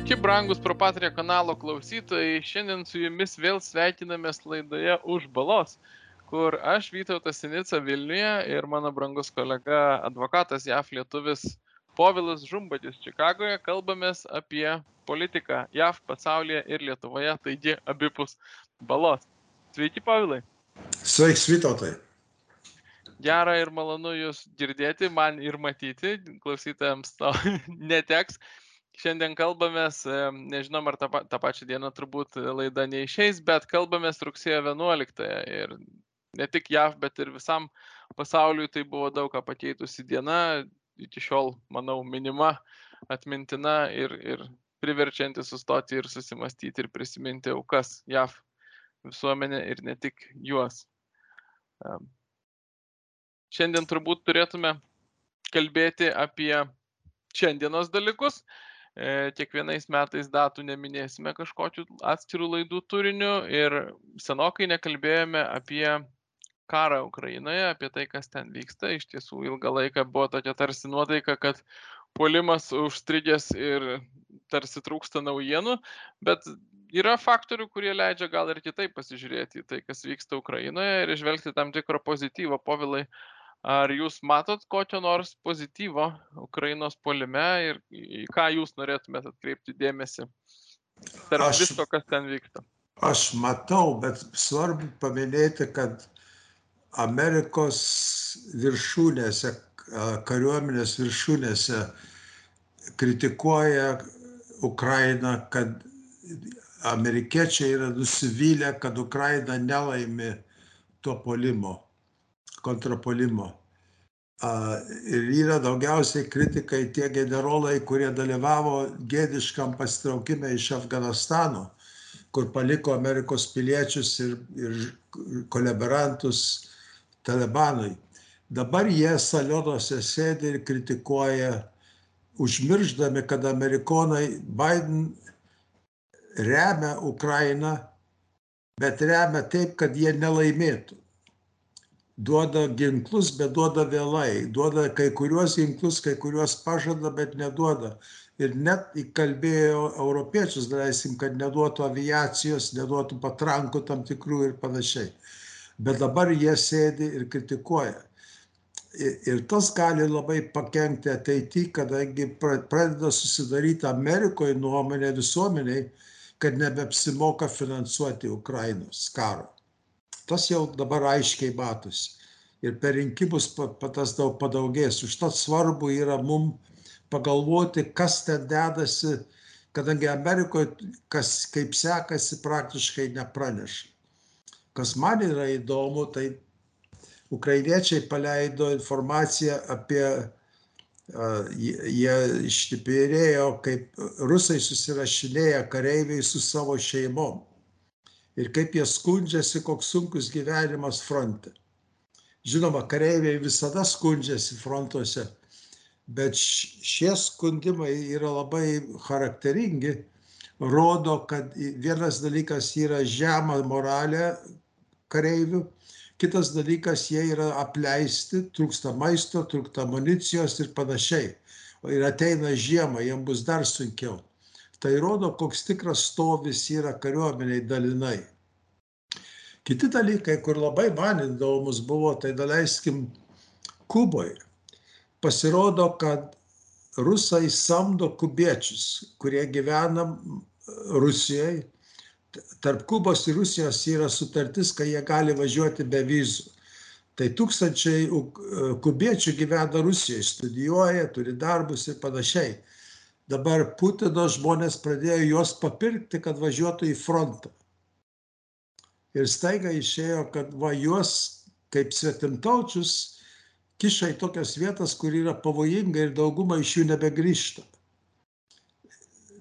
Sveiki, brangus Propatrio kanalo klausytojai. Šiandien su jumis vėl sveikinamės laidoje už balos, kur aš Vytautas Sinica Vilniuje ir mano brangus kolega advokatas JAF lietuvis Povilas Žumbadis Čikagoje kalbamės apie politiką JAF pasaulyje ir Lietuvoje, taigi abipus balos. Sveiki, Povilai. Sveiks, Vytautai. Gera ir malonu Jūs girdėti, man ir matyti, klausytojams to neteks šiandien kalbamės, nežinom ar tą, tą pačią dieną turbūt laida neišeis, bet kalbamės rugsėjo 11 ir ne tik JAV, bet ir visam pasauliui tai buvo daug ką pakeitusi diena, iki šiol, manau, minima, atmintina ir, ir priverčianti sustoti ir susimastyti ir prisiminti aukas JAV visuomenę ir ne tik juos. Šiandien turbūt turėtume kalbėti apie šiandienos dalykus, E, kiekvienais metais datų neminėsime kažkokiu atskirų laidų turiniu ir senokai nekalbėjome apie karą Ukrainoje, apie tai, kas ten vyksta. Iš tiesų ilgą laiką buvo tokia tarsi nuotaika, kad puolimas užstrigęs ir tarsi trūksta naujienų, bet yra faktorių, kurie leidžia gal ir kitaip pasižiūrėti į tai, kas vyksta Ukrainoje ir išvelgti tam tikrą pozityvą. Povilai, uh, Ar jūs matot kokio nors pozityvo Ukrainos polime ir į ką jūs norėtumėte atkreipti dėmesį tarp aš, visko, kas ten vyksta? Aš matau, bet svarbu paminėti, kad Amerikos viršūnėse, kariuomenės viršūnėse kritikuoja Ukrainą, kad amerikiečiai yra nusivylę, kad Ukraina nelaimi to polimo kontrapolimo. Ir yra daugiausiai kritikai tie generolai, kurie dalyvavo gėdiškam pasitraukime iš Afganistano, kur paliko Amerikos piliečius ir, ir kolaborantus Talibanui. Dabar jie salionuose sėdi ir kritikuoja, užmirždami, kad amerikonai Biden remia Ukrainą, bet remia taip, kad jie nelaimėtų duoda ginklus, bet duoda vėlai. Duoda kai kuriuos ginklus, kai kuriuos pažada, bet neduoda. Ir net įkalbėjo europiečius, leisim, kad neduotų aviacijos, neduotų patrankų tam tikrų ir panašiai. Bet dabar jie sėdi ir kritikuoja. Ir tas gali labai pakengti ateityje, kadangi pradeda susidaryti Amerikoje nuomonė visuomeniai, kad nebeapsimoka finansuoti Ukrainos karo. Tas jau dabar aiškiai matosi. Ir per rinkimus tas daug padaugės. Užtat svarbu yra mum pagalvoti, kas ten dedasi, kadangi Amerikoje, kas kaip sekasi, praktiškai nepraneša. Kas man yra įdomu, tai ukrainiečiai paleido informaciją apie, jie ištipirėjo, kaip rusai susirašinėja kareiviai su savo šeimom ir kaip jie skundžiasi, koks sunkus gyvenimas fronte. Žinoma, kareiviai visada skundžiasi frontuose, bet šie skundimai yra labai charakteringi, rodo, kad vienas dalykas yra žema moralė kareivių, kitas dalykas jie yra apleisti, trūksta maisto, trūksta amunicijos ir panašiai. Ir ateina žiema, jiems bus dar sunkiau tai rodo, koks tikras stovis yra kariuomeniai dalinai. Kiti dalykai, kur labai man įdomus buvo, tai daleiskim Kuboje. Pasirodo, kad rusai samdo kubiečius, kurie gyvena Rusijoje. Tarp Kubos ir Rusijos yra sutartis, kai jie gali važiuoti be vizų. Tai tūkstančiai kubiečių gyvena Rusijoje, studijuoja, turi darbus ir panašiai dabar Putino žmonės pradėjo juos papirkti, kad važiuotų į frontą. Ir staiga išėjo, kad va juos kaip svetimtaučius kiša į tokias vietas, kur yra pavojinga ir dauguma iš jų nebegrįžta.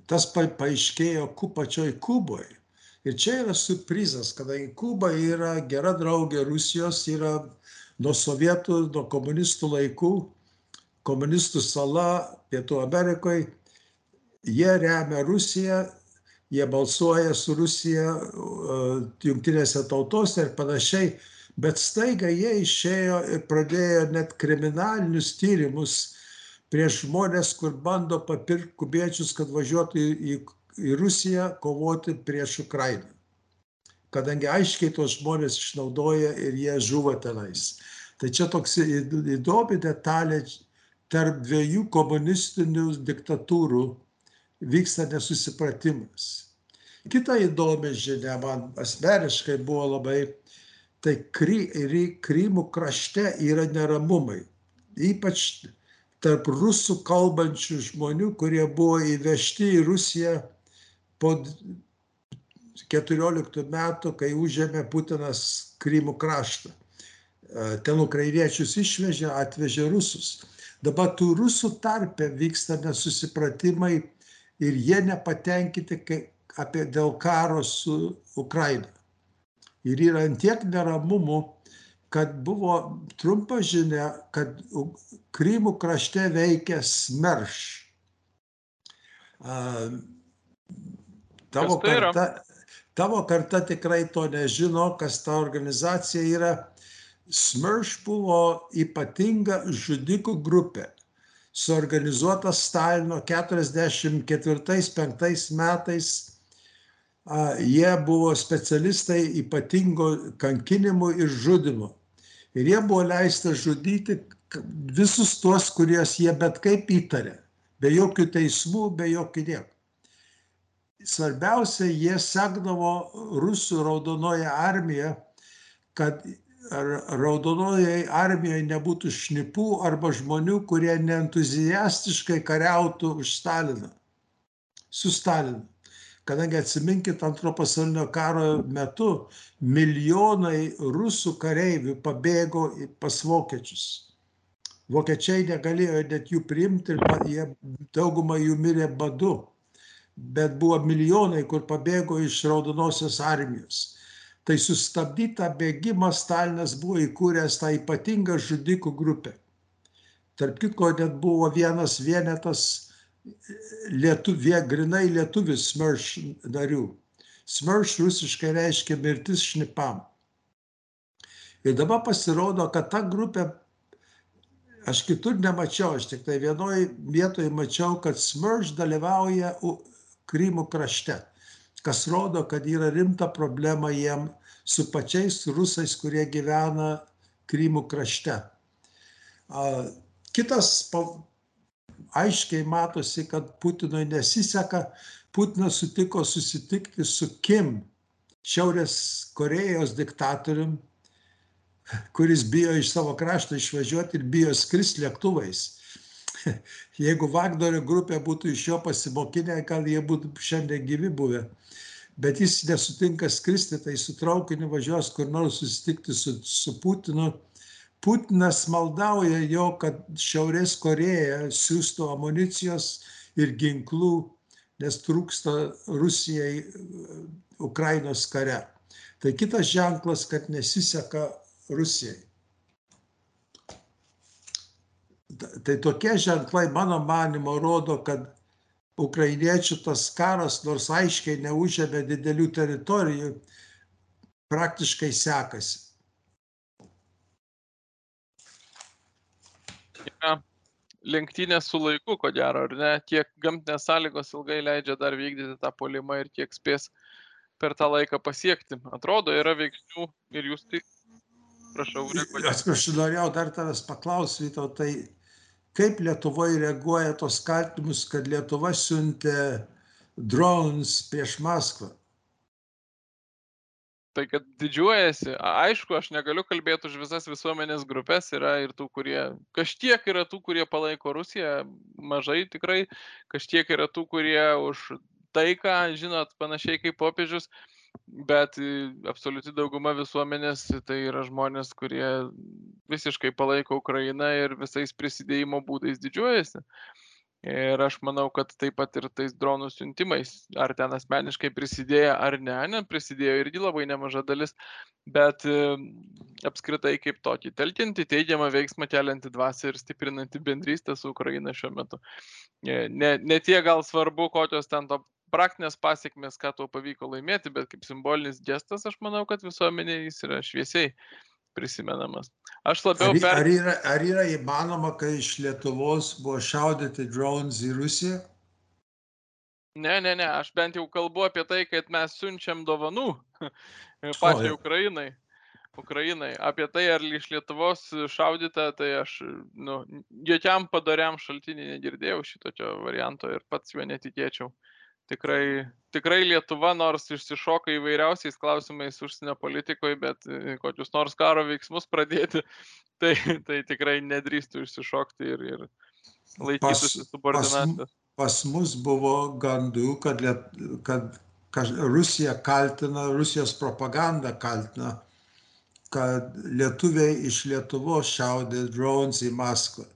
Tas pa, paaiškėjo pačioj Kuboje. Ir čia yra surprizas, kadangi Kuba yra gera draugė Rusijos, yra nuo sovietų, nuo komunistų laikų, komunistų sala Pietų Amerikoje jie remia Rusiją, jie balsuoja su Rusija jungtinėse tautose ir panašiai, bet staiga jie išėjo ir pradėjo net kriminalinius tyrimus prieš žmonės, kur bando papirkti kubiečius, kad važiuotų į, į, Rusiją kovoti prieš Ukrainą. Kadangi aiškiai tos žmonės išnaudoja ir jie žuvo tenais. Tai čia toks įdomi detalė tarp dviejų komunistinių diktatūrų vyksta nesusipratimas. Kita įdomi žinia man asmeniškai buvo labai, tai kry, Krymų krašte yra neramumai. Ypač tarp rusų kalbančių žmonių, kurie buvo įvežti į Rusiją po 14 metų, kai užėmė Putinas Krymų kraštą. E, ten ukrainiečius išvežė, atvežė rusus. Dabar tų rusų tarpe vyksta nesusipratimai ir jie nepatenkinti apie dėl karo su Ukraina. Ir yra antiek neramumų, kad buvo trumpa žinia, kad Krymų krašte veikia smerš. Tavo tai karta, tavo karta tikrai to nežino, kas ta organizacija yra. Smerš buvo ypatinga žudikų grupė, suorganizuota Stalino 44-5 metais. Jie buvo specialistai ypatingo kankinimų ir žudimo ir jie buvo leista žudyti visus tuos, kuriuos jie bet kaip įtarė, be jokių teismų, be jokių nieko. Svarbiausia, jie sekdavo rusų raudonoje armiją, kad raudonoje armijoje nebūtų šnipų arba žmonių, kurie neentuzijastiškai kariautų už Staliną, su Stalinu kadangi atsiminkit antro pasaulinio karo metu milijonai rusų kareivių pabėgo pas vokiečius. Vokiečiai negalėjo net jų priimti ir jie, dauguma jų mirė badu. Bet buvo milijonai, kur pabėgo iš raudonosios armijos. Tai sustabdytą bėgimą Stalinas buvo įkūręs tą ypatingą žudikų grupę. Tarp kitko, net buvo vienas vienetas lietuvė, grinai lietuvis smerš narių. Smerš rusiškai reiškia mirtis šnipam. Ir dabar pasirodo, kad ta grupė, aš kitur nemačiau, aš tik tai vienoje vietoje mačiau, kad smerš dalyvauja Krymų krašte, kas rodo, kad yra rimta problema jiem su pačiais rusais, kurie gyvena Krymų krašte. Kitas aiškiai matosi, kad Putinui nesiseka. Putinas sutiko susitikti su Kim, Šiaurės Korejos diktatorium, kuris bijo iš savo krašto išvažiuoti ir bijo skristi lėktuvais. Jeigu Vagnerio grupė būtų iš jo pasimokinę, gal jie būtų šiandien gyvi buvę. Bet jis nesutinka skristi, tai su traukiniu važiuos kur nors susitikti su, su Putinu Putinas maldauja jo, kad Šiaurės Koreja siūstų amunicijos ir ginklų, nes trūksta Rusijai Ukrainos kare. Tai kitas ženklas, kad nesiseka Rusijai. Tai tokie ženklai, mano manimo, rodo, kad ukrainiečių tas karas, nors aiškiai neužėmė didelių teritorijų, praktiškai sekasi. yra lenktynės su laiku, ko gero, ar ne? Kiek gamtinės sąlygos ilgai leidžia dar vykdyti tą polimą ir kiek spės per tą laiką pasiekti. Atrodo, yra veiksnių ir jūs tai, prašau, reaguoti. Atsiprašau, norėjau dar tavęs paklausyti, tai kaip Lietuvoje reaguoja tos kaltimus, kad Lietuva siuntė drones prieš Maskvą? tai kad didžiuojasi aišku aš negaliu kalbėt už visas visuomenės grupes yra ir tų kurie kažkiek yra tų kurie palaiko rusiją mažai tikrai kažkiek yra tų kurie už taiką žinot panašiai kaip popiežius bet absoliuti dauguma visuomenės tai yra žmonės kurie visiškai palaiko ukrainą ir visais prisidėjimo būdais didžiuojasi ir aš manau kad taip pat ir tais dronų siuntimais ar ten asmeniškai prisidėję ar ne ne prisidėjo irgi labai nemaža dalis bet apskritai kaip tokį telkiantį teigiamą veiksmą keliantį dvasią ir stiprinantį bendrystę su Ukraina šiuo metu. Ne, ne tie gal svarbu, kokios ten to praktinės pasiekmes, ką tuo pavyko laimėti, bet kaip simbolinis gestas, aš manau, kad visuomenė jis yra šviesiai prisimenamas. Aš labiau Ar, per... ar, yra, ar yra įmanoma, kai iš Lietuvos buvo šaudyti drones į Rusiją? Ne, ne, ne, aš bent jau kalbu apie tai, kad mes siunčiam dovanų pačiai. Ukrainai. Ukrainai. Apie tai, ar iš Lietuvos šaudyta, tai aš, nu, jokiam padariam šaltinį negirdėjau šitokio varianto ir pats juo netikėčiau. Tikrai, tikrai Lietuva, nors išsišoka įvairiausiais klausimais užsienio politikoje, bet e, kokius nors karo veiksmus pradėti, tai, tai tikrai nedrįstų išsišokti ir, ir laikytųsi subordinacijos. Pas mus buvo gandų, kad, liet, kad, kad Rusija kaltina, Rusijos propaganda kaltina, kad lietuviai iš Lietuvos šaudė drones į Maskvą.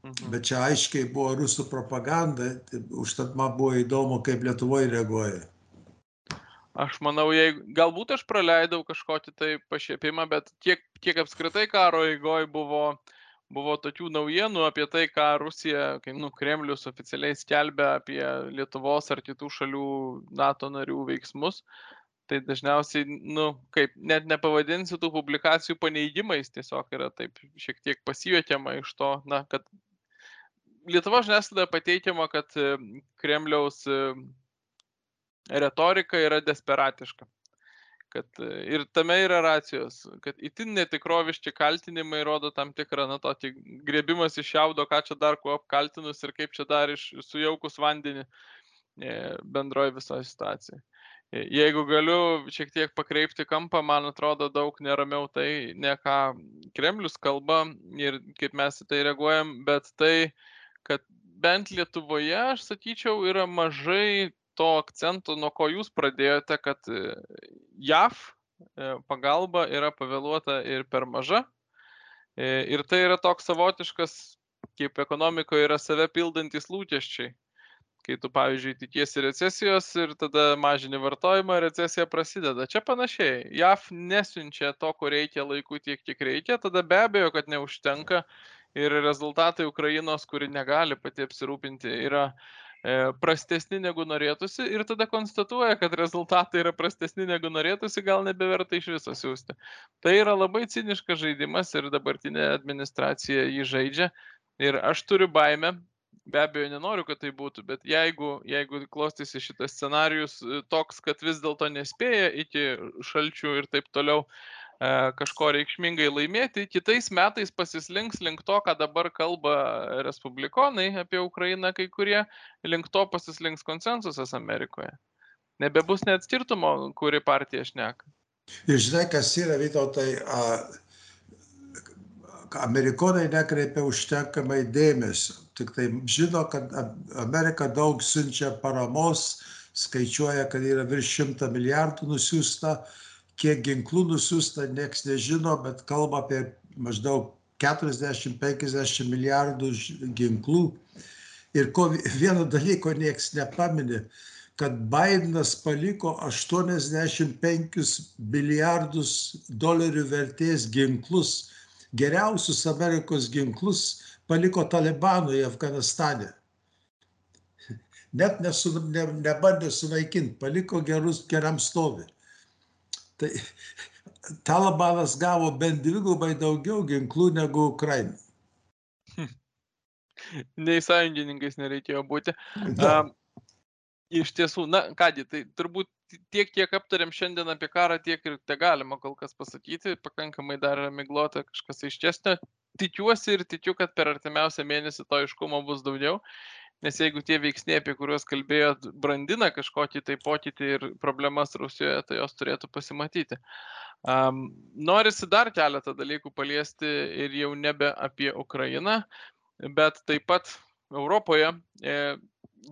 Mhm. Bet čia aiškiai buvo rusų propaganda, tai užtat man buvo įdomu, kaip Lietuvoje reaguoja. Aš manau, jeigu, galbūt aš praleidau kažkokį tai pašiepimą, bet tiek, tiek apskritai karo eigoje buvo, buvo tokių naujienų apie tai, ką Rusija, kai nu, Kremlius oficialiai skelbia apie Lietuvos ar kitų šalių NATO narių veiksmus. Tai dažniausiai, nu, kaip, net nepavadinsiu tų publikacijų paneigimais, tiesiog yra taip šiek tiek pasijuokiama iš to, na, kad Lietuva žiniasklaida pateikiama, kad e, Kremliaus e, retorika yra desperatiška. Kad e, ir tame yra racijos, kad itin netikroviški kaltinimai rodo tam tikrą, na, tokį grėbimas iš jaudo, ką čia dar kuo apkaltinus ir kaip čia dar iš sujaukus vandenį bendroji visoje situacijoje. Jeigu galiu šiek tiek pakreipti kampą, man atrodo daug neramiau tai, ne ką Kremlius kalba ir kaip mes į tai reaguojam, bet tai, kad bent Lietuvoje, aš sakyčiau, yra mažai to akcento, nuo ko jūs pradėjote, kad e, JAV e, pagalba yra pavėluota ir per maža. E, ir tai yra toks savotiškas, kaip ekonomikoje yra save pildantis lūkesčiai. Kai tu, pavyzdžiui, tikiesi recesijos ir tada mažini vartojimą, recesija prasideda. Čia panašiai. JAV nesiunčia to, ko reikia laiku tiek, kiek reikia, tada be abejo, kad neužtenka ir rezultatai Ukrainos, kuri negali pati apsirūpinti, yra e, prastesni negu norėtųsi ir tada konstatuoja, kad rezultatai yra prastesni negu norėtųsi, gal nebeverta iš viso siūsti. Tai yra labai ciniškas žaidimas ir dabartinė administracija jį žaidžia. Ir aš turiu baimę, be abejo nenoriu, kad tai būtų, bet jeigu, jeigu klostysi šitas scenarius e, toks, kad vis dėlto nespėja iki šalčių ir taip toliau, kažko reikšmingai laimėti, kitais metais pasislinks link to, ką dabar kalba respublikonai apie Ukrainą, kai kurie link to pasislinks konsensusas Amerikoje. Nebebus net skirtumo, kuri partija šneka. Ir žinai, kas yra, Vytautai, amerikonai nekreipia užtenkamai dėmesio. Tik tai žino, kad Amerika daug siunčia paramos, skaičiuoja, kad yra virš šimta milijardų nusiųsta, kiek ginklų nusiųsta, nieks nežino, bet kalba apie maždaug 40-50 milijardų ginklų. Ir ko, vieno dalyko nieks nepaminė, kad Bidenas paliko 85 milijardus dolerių vertės ginklus, geriausius Amerikos ginklus paliko Talibanui Afganistane. Net nesu, ne, nebandė sunaikinti, paliko gerus, geram stovi. Tai Talibanas gavo bent dvigubai daugiau ginklų negu Ukraina. Nei sąjungininkais nereikėjo būti. Da. Um, iš tiesų, na kągi, tai turbūt tiek, kiek aptarėm šiandien apie karą, tiek ir te galima kol kas pasakyti, pakankamai dar yra miglota kažkas aiškesnio. Tikiuosi ir tikiu, kad per artimiausią mėnesį to aiškumo bus daugiau nes jeigu tie veiksniai, apie kuriuos kalbėjot, brandina kažkokį tai pokytį ir problemas Rusijoje, tai jos turėtų pasimatyti. Um, norisi dar keletą dalykų paliesti ir jau nebe apie Ukrainą, bet taip pat Europoje. E,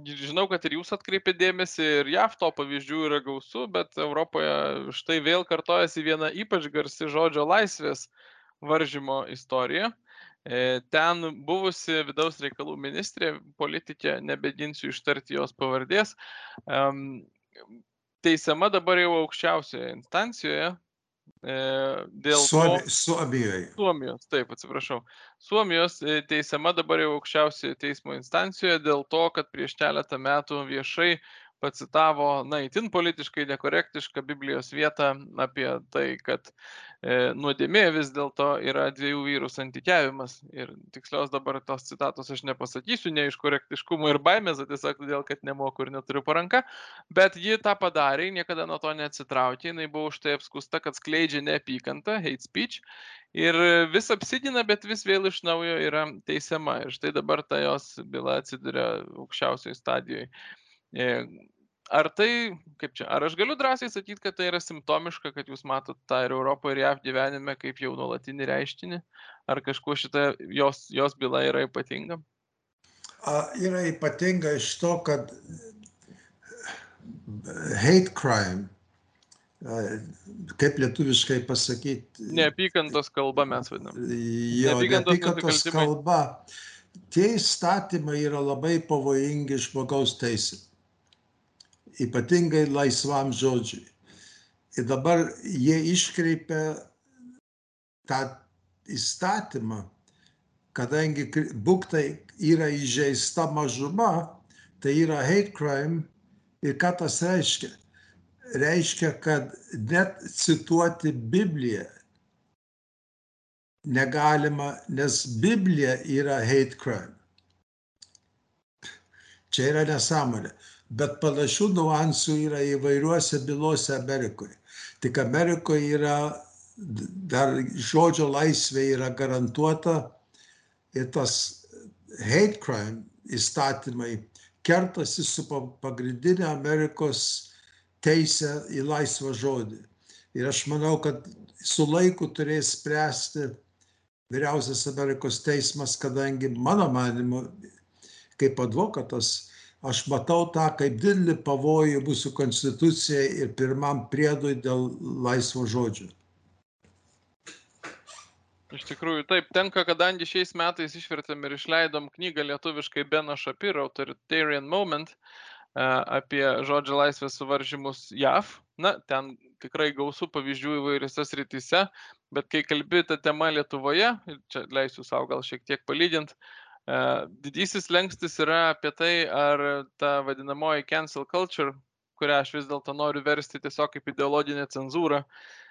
žinau, kad ir jūs atkreipė dėmesį ir JAV to pavyzdžių yra gausu, bet Europoje štai vėl kartojasi viena ypač garsi žodžio laisvės varžymo istorija. E, ten buvusi vidaus reikalų ministrė, politikė, nebedinsiu ištarti jos pavardės, teisiama dabar jau aukščiausioje instancijoje. E, dėl Suomi, to, Suomijoje. Suomijos, taip, atsiprašau. Suomijos e, teisiama dabar jau aukščiausioje teismo instancijoje dėl to, kad prieš keletą metų viešai pacitavo, na, itin politiškai nekorektišką Biblijos vietą apie tai, kad e, nuodėmė vis dėlto yra dviejų vyrų santykiavimas. Ir tikslios dabar tos citatos aš nepasakysiu, ne iš korektiškumo ir baimės, tiesiog todėl, kad nemoku ir neturiu paranka, bet ji tą padarė, niekada nuo to neatsitraukė, jinai buvo už tai apskusta, kad skleidžia neapykantą, hate speech. Ir vis apsidina, bet vis vėl iš naujo yra teisiama. Ir štai dabar ta jos byla atsiduria aukščiausioje stadijoje. Ar tai, kaip čia, ar aš galiu drąsiai sakyti, kad tai yra simptomiška, kad jūs matot tą ir Europoje, ir JAV gyvenime kaip jau nuolatinį reiškinį? Ar kažkuo šita jos, jos byla yra ypatinga? A, yra ypatinga iš to, kad hate crime, kaip lietuviškai pasakyti. Neapykantos kalba mes vadinam. Jo, neapykantos, neapykantos kalba. Tie įstatymai yra labai pavojingi žmogaus teisė ypatingai laisvam žodžiui. Ir dabar jie iškreipia tą įstatymą, kadangi būktai yra įžeista mažuma, tai yra hate crime ir ką tas reiškia? Reiškia, kad net cituoti Bibliją negalima, nes Biblija yra hate crime. Čia yra nesąmonė bet panašių nuansų yra įvairiuose bylose Amerikoje. Tik Amerikoje yra dar žodžio laisvė yra garantuota ir tas hate crime įstatymai kertasi su pagrindinė Amerikos teisė į laisvą žodį. Ir aš manau, kad su laiku turės spręsti vyriausias Amerikos teismas, kadangi mano manimu, kaip advokatas, aš matau tą kaip didelį pavojų mūsų konstitucijai ir pirmam priedui dėl laisvo žodžio. Iš tikrųjų, taip, tenka, kadangi šiais metais išvertėm ir išleidom knygą lietuviškai Beno Shapiro, Authoritarian Moment, e, apie žodžio laisvės suvaržymus JAV. Na, ten tikrai gausų pavyzdžių įvairiose srityse, bet kai kalbi tą temą Lietuvoje, čia leisiu savo gal šiek tiek palydint, Didysis lengstis yra apie tai, ar ta vadinamoji cancel culture, kurią aš vis dėlto noriu versti tiesiog kaip ideologinę cenzūrą,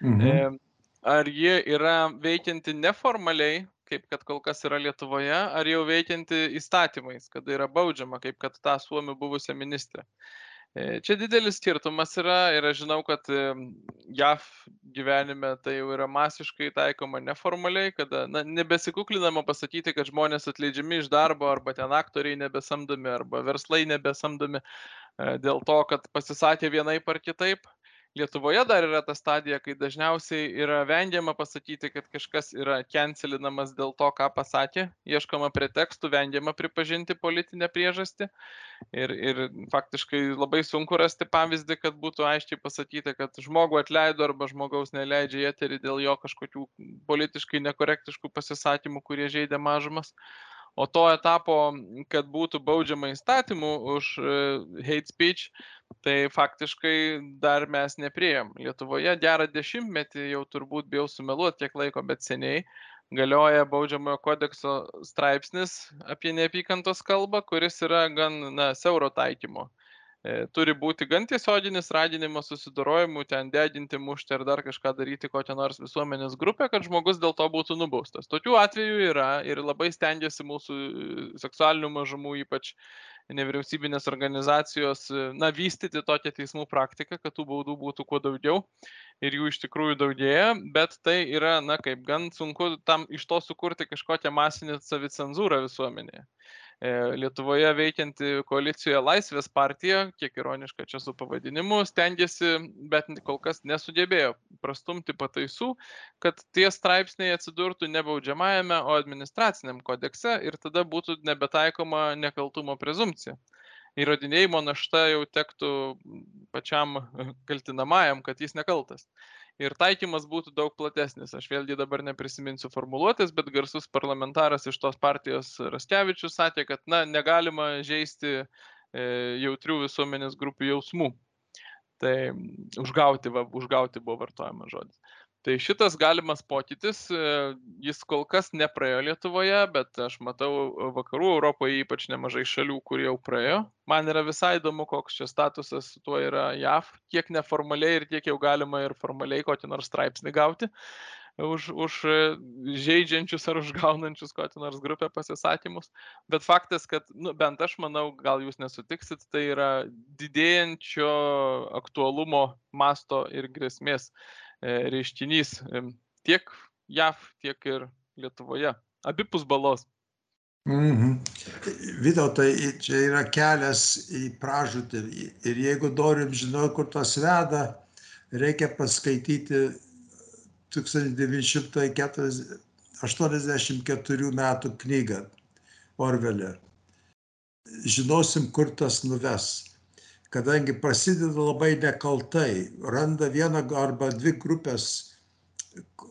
mhm. ar ji yra veikianti neformaliai, kaip kad kol kas yra Lietuvoje, ar jau veikianti įstatymais, kada yra baudžiama, kaip kad tą Suomių buvusią ministrę. E, čia didelis skirtumas yra ir aš žinau, kad JAV gyvenime tai jau yra masiškai taikoma neformaliai, kada na, nebesikuklinama pasakyti, kad žmonės atleidžiami iš darbo arba ten aktoriai nebesamdomi arba verslai nebesamdomi e, dėl to, kad pasisakė vienai par kitaip. Lietuvoje dar yra ta stadija, kai dažniausiai yra vengiama pasakyti, kad kažkas yra cancelinamas dėl to, ką pasakė, ieškoma pretekstų, vengiama pripažinti politinę priežastį. Ir, ir faktiškai labai sunku rasti pavyzdį, kad būtų aiškiai pasakyta, kad žmogų atleido arba žmogaus neleidžia į eterį dėl jo kažkokių politiškai nekorektiškų pasisakymų, kurie žaidė mažumas. O to etapo, kad būtų baudžiama įstatymu už e, hate speech, tai faktiškai dar mes neprieėm. Lietuvoje gerą dešimtmetį jau turbūt bijau sumeluoti kiek laiko, bet seniai galioja baudžiamojo kodekso straipsnis apie neapykantos kalbą, kuris yra gan na, siauro taikymo. E, turi būti gan tiesioginis raginimas susidorojimų, ten deginti, mušti ar dar kažką daryti kokią nors visuomenės grupę, kad žmogus dėl to būtų nubaustas. Tokių atvejų yra ir labai stengiasi mūsų e, seksualinių mažumų, ypač nevyriausybinės organizacijos, e, na, vystyti tokią teismų praktiką, kad tų baudų būtų kuo daugiau ir jų iš tikrųjų daugėja, bet tai yra, na, kaip gan sunku tam iš to sukurti kažkokią masinę savicenzūrą visuomenėje. E, Lietuvoje veikianti koalicijoje Laisvės partija, kiek ironiška čia su pavadinimu, stengiasi, bet kol kas nesugebėjo prastumti pataisų, kad tie straipsniai atsidurtų ne baudžiamajame, o administraciniam kodekse ir tada būtų nebetaikoma nekaltumo prezumcija. Įrodinėjimo našta jau tektų pačiam kaltinamajam, kad jis nekaltas ir taikymas būtų daug platesnis. Aš vėlgi dabar neprisiminsiu formuluotės, bet garsus parlamentaras iš tos partijos Raskevičius sakė, kad na, negalima žaisti e, jautrių visuomenės grupių jausmų. Tai užgauti, va, užgauti buvo vartojamas žodis. Tai šitas galimas pokytis, e, jis kol kas nepraėjo Lietuvoje, bet aš matau vakarų Europoje ypač nemažai šalių, kurie jau praėjo. Man yra visai įdomu, koks čia statusas su tuo yra JAV, kiek neformaliai ir kiek jau galima ir formaliai kokį nors straipsnį gauti už, už e, žaidžiančius ar užgaunančius kokią nors grupę pasisakymus. Bet faktas, kad, nu, bent aš manau, gal jūs nesutiksit, tai yra didėjančio aktualumo masto ir grėsmės E, reiškinys tiek JAV, tiek ir Lietuvoje. Abipus balos. Mhm. Vytautai, čia yra kelias į pražūtį ir jeigu norim žinoti, kur tas veda, reikia paskaityti 1984 metų knygą Orvelė. Žinosim, kur tas nuves kadangi prasideda labai nekaltai, randa vieną arba dvi grupės,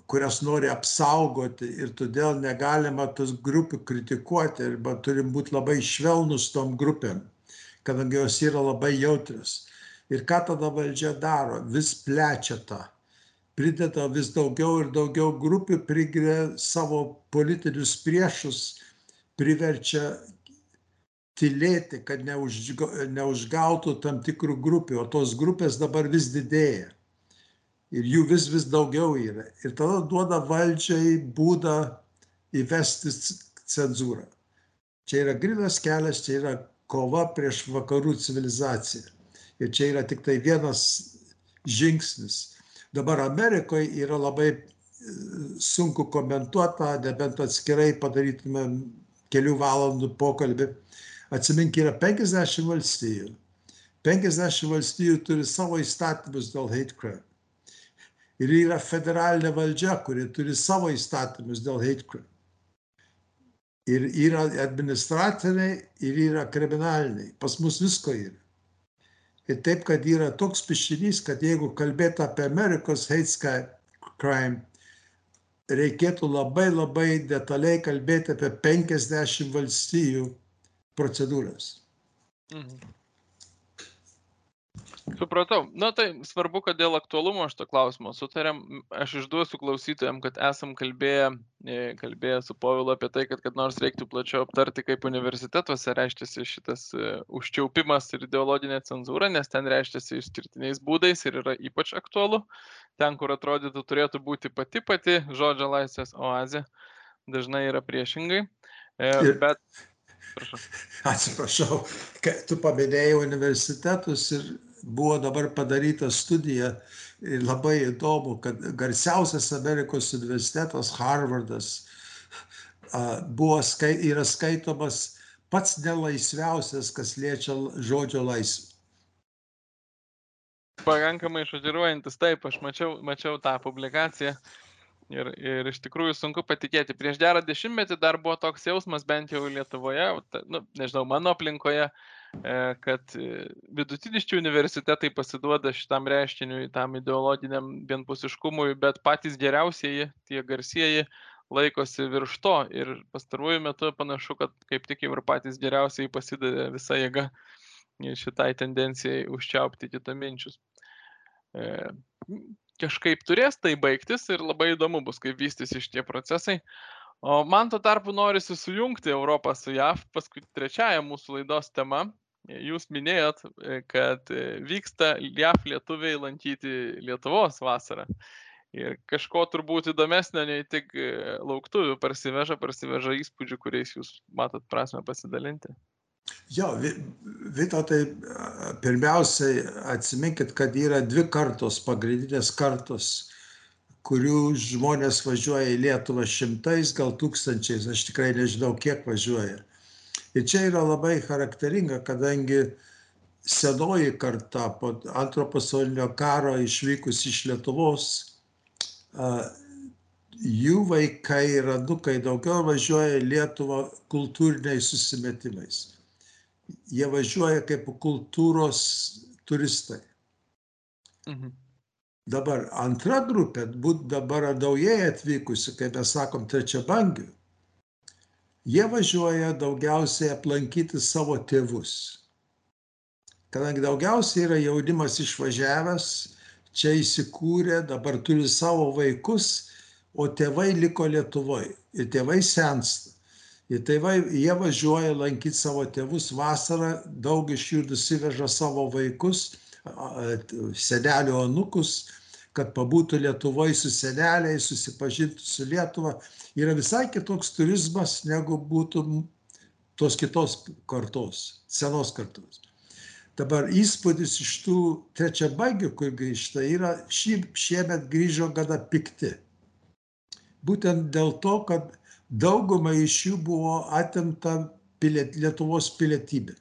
kurias nori apsaugoti ir todėl negalima tos grupių kritikuoti arba turim būti labai švelnus tom grupėm, kadangi jos yra labai jautrios. Ir ką tada valdžia daro? Vis plečia tą. Prideda vis daugiau ir daugiau grupių, prigiria savo politinius priešus, priverčia tylėti, kad neužga, neužgautų tam tikrų grupių, o tos grupės dabar vis didėja. Ir jų vis vis daugiau yra. Ir tada duoda valdžiai būdą įvesti cenzūrą. Čia yra grinas kelias, čia yra kova prieš vakarų civilizaciją. Ir čia yra tik tai vienas žingsnis. Dabar Amerikoje yra labai e, sunku komentuota, nebent atskirai padarytume kelių valandų pokalbį Atsimink, yra 50 valstijų. 50 valstijų turi savo įstatymus dėl hate crime. Ir yra federalinė valdžia, kuri turi savo įstatymus dėl hate crime. Ir yra administraciniai, ir yra kriminaliniai. Pas mus visko yra. Ir taip, kad yra toks pišinys, kad jeigu kalbėtų apie Amerikos hate crime, reikėtų labai labai detaliai kalbėti apie 50 valstijų procedūras. Mhm. Supratau. Na tai svarbu, kad dėl aktualumo šito klausimo sutarėm. Aš išduosiu klausytojams, kad esam kalbėję, e, kalbėję su Povilu apie tai, kad kad nors reiktų plačiau aptarti, kaip universitetuose reiškiasi šitas uh, užčiaupimas ir ideologinė cenzūra, nes ten reiškiasi išskirtiniais būdais ir yra ypač aktualu. Ten, kur atrodytų turėtų būti pati pati žodžio laisvės oazė, dažnai yra priešingai. E, bet Prašau. Atsiprašau, tu paminėjai universitetus ir buvo dabar padaryta studija ir labai įdomu, kad garsiausias Amerikos universitetas Harvardas buvo, yra skaitomas pats nelaisviausias, kas liečia žodžio laisvę. Pakankamai šokiruojantis, taip, aš mačiau, mačiau tą publikaciją. Ir, ir iš tikrųjų sunku patikėti. Prieš gerą dešimtmetį dar buvo toks jausmas, bent jau Lietuvoje, nu, nežinau, mano aplinkoje, e, kad e, vidutiniški universitetai pasiduoda šitam reiškiniui, tam ideologiniam vienpusiškumui, bet patys geriausieji, tie garsieji, laikosi virš to. Ir pastaruoju metu panašu, kad kaip tik jau ir patys geriausiai pasidavė visą jėgą šitai tendencijai užčiaupti kitaminčius. E, kažkaip turės tai baigtis ir labai įdomu bus, kaip vystysi šitie procesai. O man tuo tarpu norisi sujungti Europą su JAV, paskui trečiaja mūsų laidos tema. Jūs minėjot, kad vyksta JAV lietuviai lankyti Lietuvos vasarą. Ir kažko turbūt įdomesnio nei tik lauktuvių parsiveža, parsiveža įspūdžių, kuriais jūs matot prasme pasidalinti. Jo, Vytautai, pirmiausiai atsiminkit, kad yra dvi kartos, pagrindinės kartos, kurių žmonės važiuoja į Lietuvą šimtais, gal tūkstančiais, aš tikrai nežinau, kiek važiuoja. Ir čia yra labai charakteringa, kadangi senoji karta po antro pasaulinio karo išvykus iš Lietuvos, jų vaikai ir anukai daugiau važiuoja į Lietuvą kultūriniais susimetimais jie važiuoja kaip kultūros turistai. Mhm. Dabar antra grupė, būt dabar naujai atvykusi, kaip mes sakom, trečia bangių, jie važiuoja daugiausiai aplankyti savo tėvus. Kadangi daugiausiai yra jaunimas išvažiavęs, čia įsikūrė, dabar turi savo vaikus, o tėvai liko Lietuvoje. Ir tėvai sensta. Ir tėvai, jie važiuoja lankyti savo tėvus vasarą, daug iš jų nusiveža savo vaikus, senelių anukus, kad pabūtų Lietuvoje su seneliai, susipažintų su Lietuva. Yra visai kitoks turizmas, negu būtų tos kitos kartos, senos kartos. Dabar įspūdis iš tų trečiabagių, kur grįžta, yra šį, šiemet grįžo gana pikti. Būtent dėl to, kad daugumai iš jų buvo atimta piliet, Lietuvos pilietybė.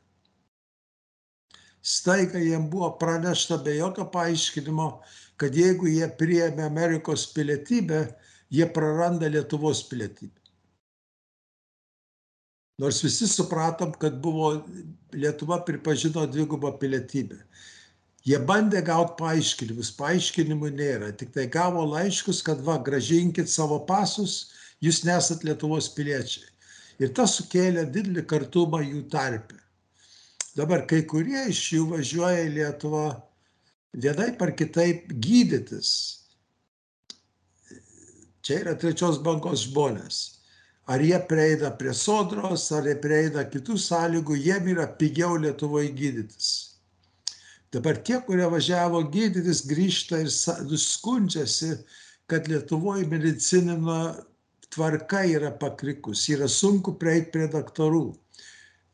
Staiga jiem buvo pranešta be jokio paaiškinimo, kad jeigu jie priėmė Amerikos pilietybę, jie praranda Lietuvos pilietybę nors visi supratom, kad buvo Lietuva pripažino dvigubą pilietybę. Jie bandė gauti paaiškinimus, paaiškinimų nėra, tik tai gavo laiškus, kad va, gražinkit savo pasus, jūs nesat Lietuvos piliečiai. Ir tas sukėlė didelį kartumą jų tarpę. Dabar kai kurie iš jų važiuoja į Lietuvą vienai par kitaip gydytis. Čia yra trečios bangos žmonės ar jie prieina prie sodros, ar jie prieina kitų sąlygų, jiem yra pigiau Lietuvoje gydytis. Dabar tie, kurie važiavo gydytis, grįžta ir skundžiasi, kad Lietuvoje medicinino tvarka yra pakrikus, yra sunku prieiti prie daktarų.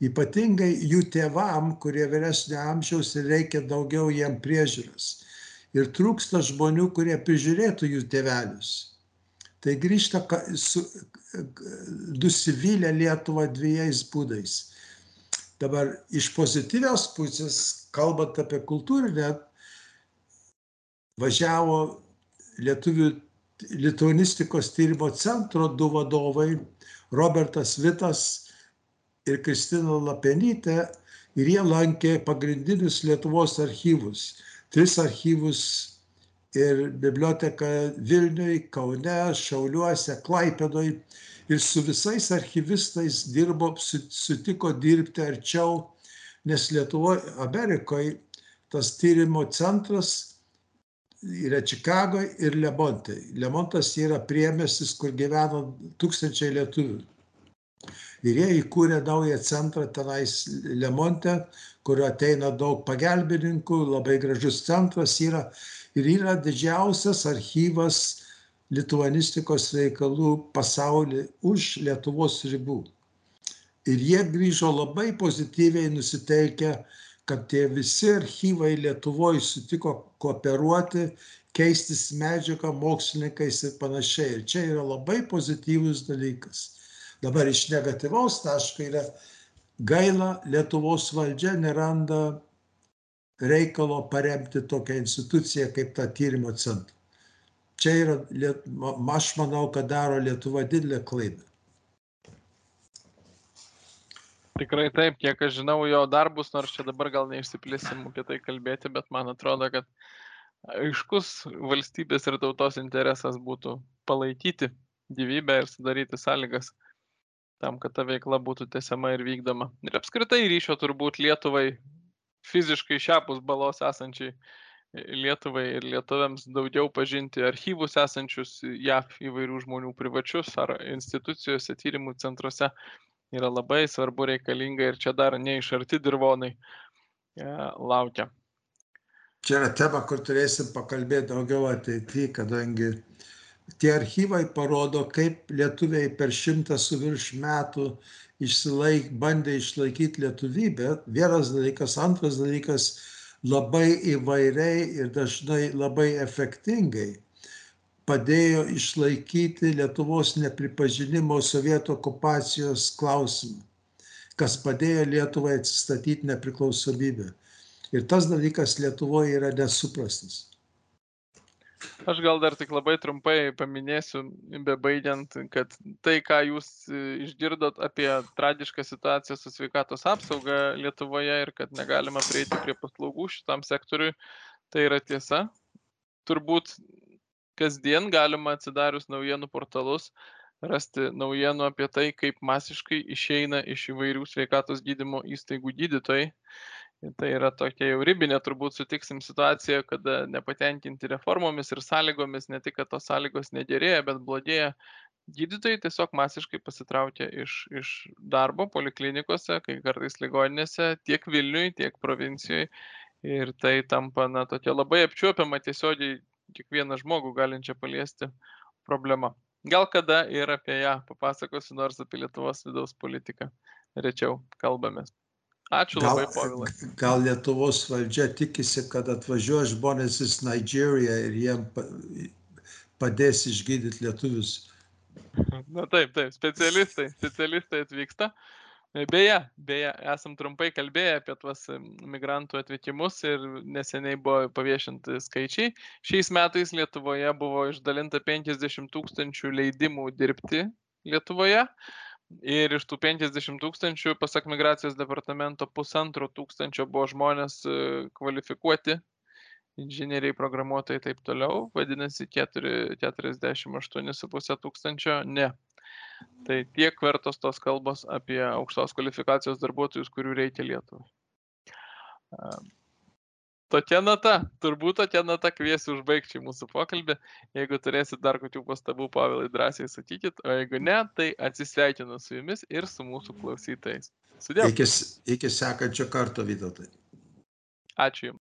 Ypatingai jų tėvam, kurie vyresnio amžiaus ir reikia daugiau jiem priežiūros. Ir trūksta žmonių, kurie prižiūrėtų jų tėvelius tai grįžta su, nusivylę Lietuvą dviejais būdais. Dabar iš pozityvios pusės, kalbant apie kultūrinę, važiavo lietuvių lituanistikos tyrimo centro du vadovai, Robertas Vitas ir Kristina Lapenytė, ir jie lankė pagrindinius Lietuvos archyvus. Tris archyvus ir biblioteka Vilniui, Kaune, Šiauliuose, Klaipėdoj. Ir su visais archyvistais dirbo, sutiko dirbti arčiau, nes Lietuvoje, Amerikoje tas tyrimo centras yra Čikagoje ir Lemontai. Lemontas yra priemestis, kur gyveno tūkstančiai lietuvių. Ir jie įkūrė naują centrą tenais Lemonte, kur ateina daug pagelbininkų, labai gražus centras yra ir yra didžiausias archyvas lituanistikos reikalų pasaulyje už Lietuvos ribų. Ir jie grįžo labai pozityviai nusiteikę, kad tie visi archyvai Lietuvoje sutiko kooperuoti, keistis medžiagą mokslininkais ir panašiai. Ir čia yra labai pozityvus dalykas. Dabar iš negatyvaus taško yra gaila, Lietuvos valdžia neranda reikalo paremti tokią instituciją kaip tą tyrimo centrą. Čia yra, aš manau, kad daro Lietuva didelę klaidą. Tikrai taip, kiek aš žinau jo darbus, nors čia dabar gal neišsiplėsim apie tai kalbėti, bet man atrodo, kad aiškus valstybės ir tautos interesas būtų palaikyti gyvybę ir sudaryti sąlygas tam, kad ta veikla būtų tęsiama ir vykdoma. Ir apskritai ryšio turbūt Lietuvai fiziškai šiapus balos esančiai Lietuvai ir lietuviams daugiau pažinti archyvus esančius JAV įvairių žmonių privačius ar institucijose, tyrimų centruose yra labai svarbu reikalinga ir čia dar neišarti dirvonai e, laukia. Čia yra tema, kur turėsim pakalbėti daugiau ateityje, kadangi tie archyvai parodo, kaip lietuviai per šimtą su virš metų išsilaik, bandė išlaikyti lietuvybę, vienas dalykas, antras dalykas, labai įvairiai ir dažnai labai efektingai padėjo išlaikyti Lietuvos nepripažinimo sovietų okupacijos klausimą, kas padėjo Lietuvai atsistatyti nepriklausomybę. Ir tas dalykas Lietuvoje yra nesuprastas. Aš gal dar tik labai trumpai paminėsiu, bebaigiant, kad tai, ką jūs išgirdot apie tragišką situaciją su sveikatos apsauga Lietuvoje ir kad negalima prieiti prie paslaugų šitam sektoriui, tai yra tiesa. Turbūt kasdien galima atsidarius naujienų portalus rasti naujienų apie tai, kaip masiškai išeina iš įvairių sveikatos gydymo įstaigų gydytojai Tai yra tokia jau ribinė, turbūt sutiksim situacija, kada nepatenkinti reformomis ir sąlygomis, ne tik, kad tos sąlygos negerėja, bet blogėja. Gydytojai tiesiog masiškai pasitraukia iš, iš darbo poliklinikose, kai kartais ligoninėse, tiek Vilniui, tiek provincijoje. Ir tai tampa, na, tokia labai apčiuopiama tiesiogiai kiekvieną žmogų galinčią paliesti problema. Gal kada ir apie ją papasakosiu, nors apie Lietuvos vidaus politiką rečiau kalbamės. Ačiū gal, labai, Povilai. Gal Lietuvos valdžia tikisi, kad atvažiuoja žmonės iš Nigerija ir jiem padės išgydyti lietuvius. Na taip, taip, specialistai, specialistai atvyksta. Beje, beje, esam trumpai kalbėję apie tuos migrantų atvykimus ir neseniai buvo paviešinti skaičiai. Šiais metais Lietuvoje buvo išdalinta 50 tūkstančių leidimų dirbti Lietuvoje. Ir iš tų 50 tūkstančių, pasak migracijos departamento, pusantro tūkstančio buvo žmonės e, kvalifikuoti, inžinieriai, programuotojai ir taip toliau, vadinasi 48,5 tūkstančio ne. Tai tiek vertos tos kalbos apie aukštos kvalifikacijos darbuotojus, kurių reikia Lietuvai tokia nata, turbūt tokia nata kviesiu užbaigti mūsų pokalbį. Jeigu turėsit dar kokių pastabų, Pavilai, drąsiai sakykit, o jeigu ne, tai atsisveikinu su jumis ir su mūsų klausytais. Sudėl. Iki, iki sekančio karto, Vytautai. Ačiū Jums.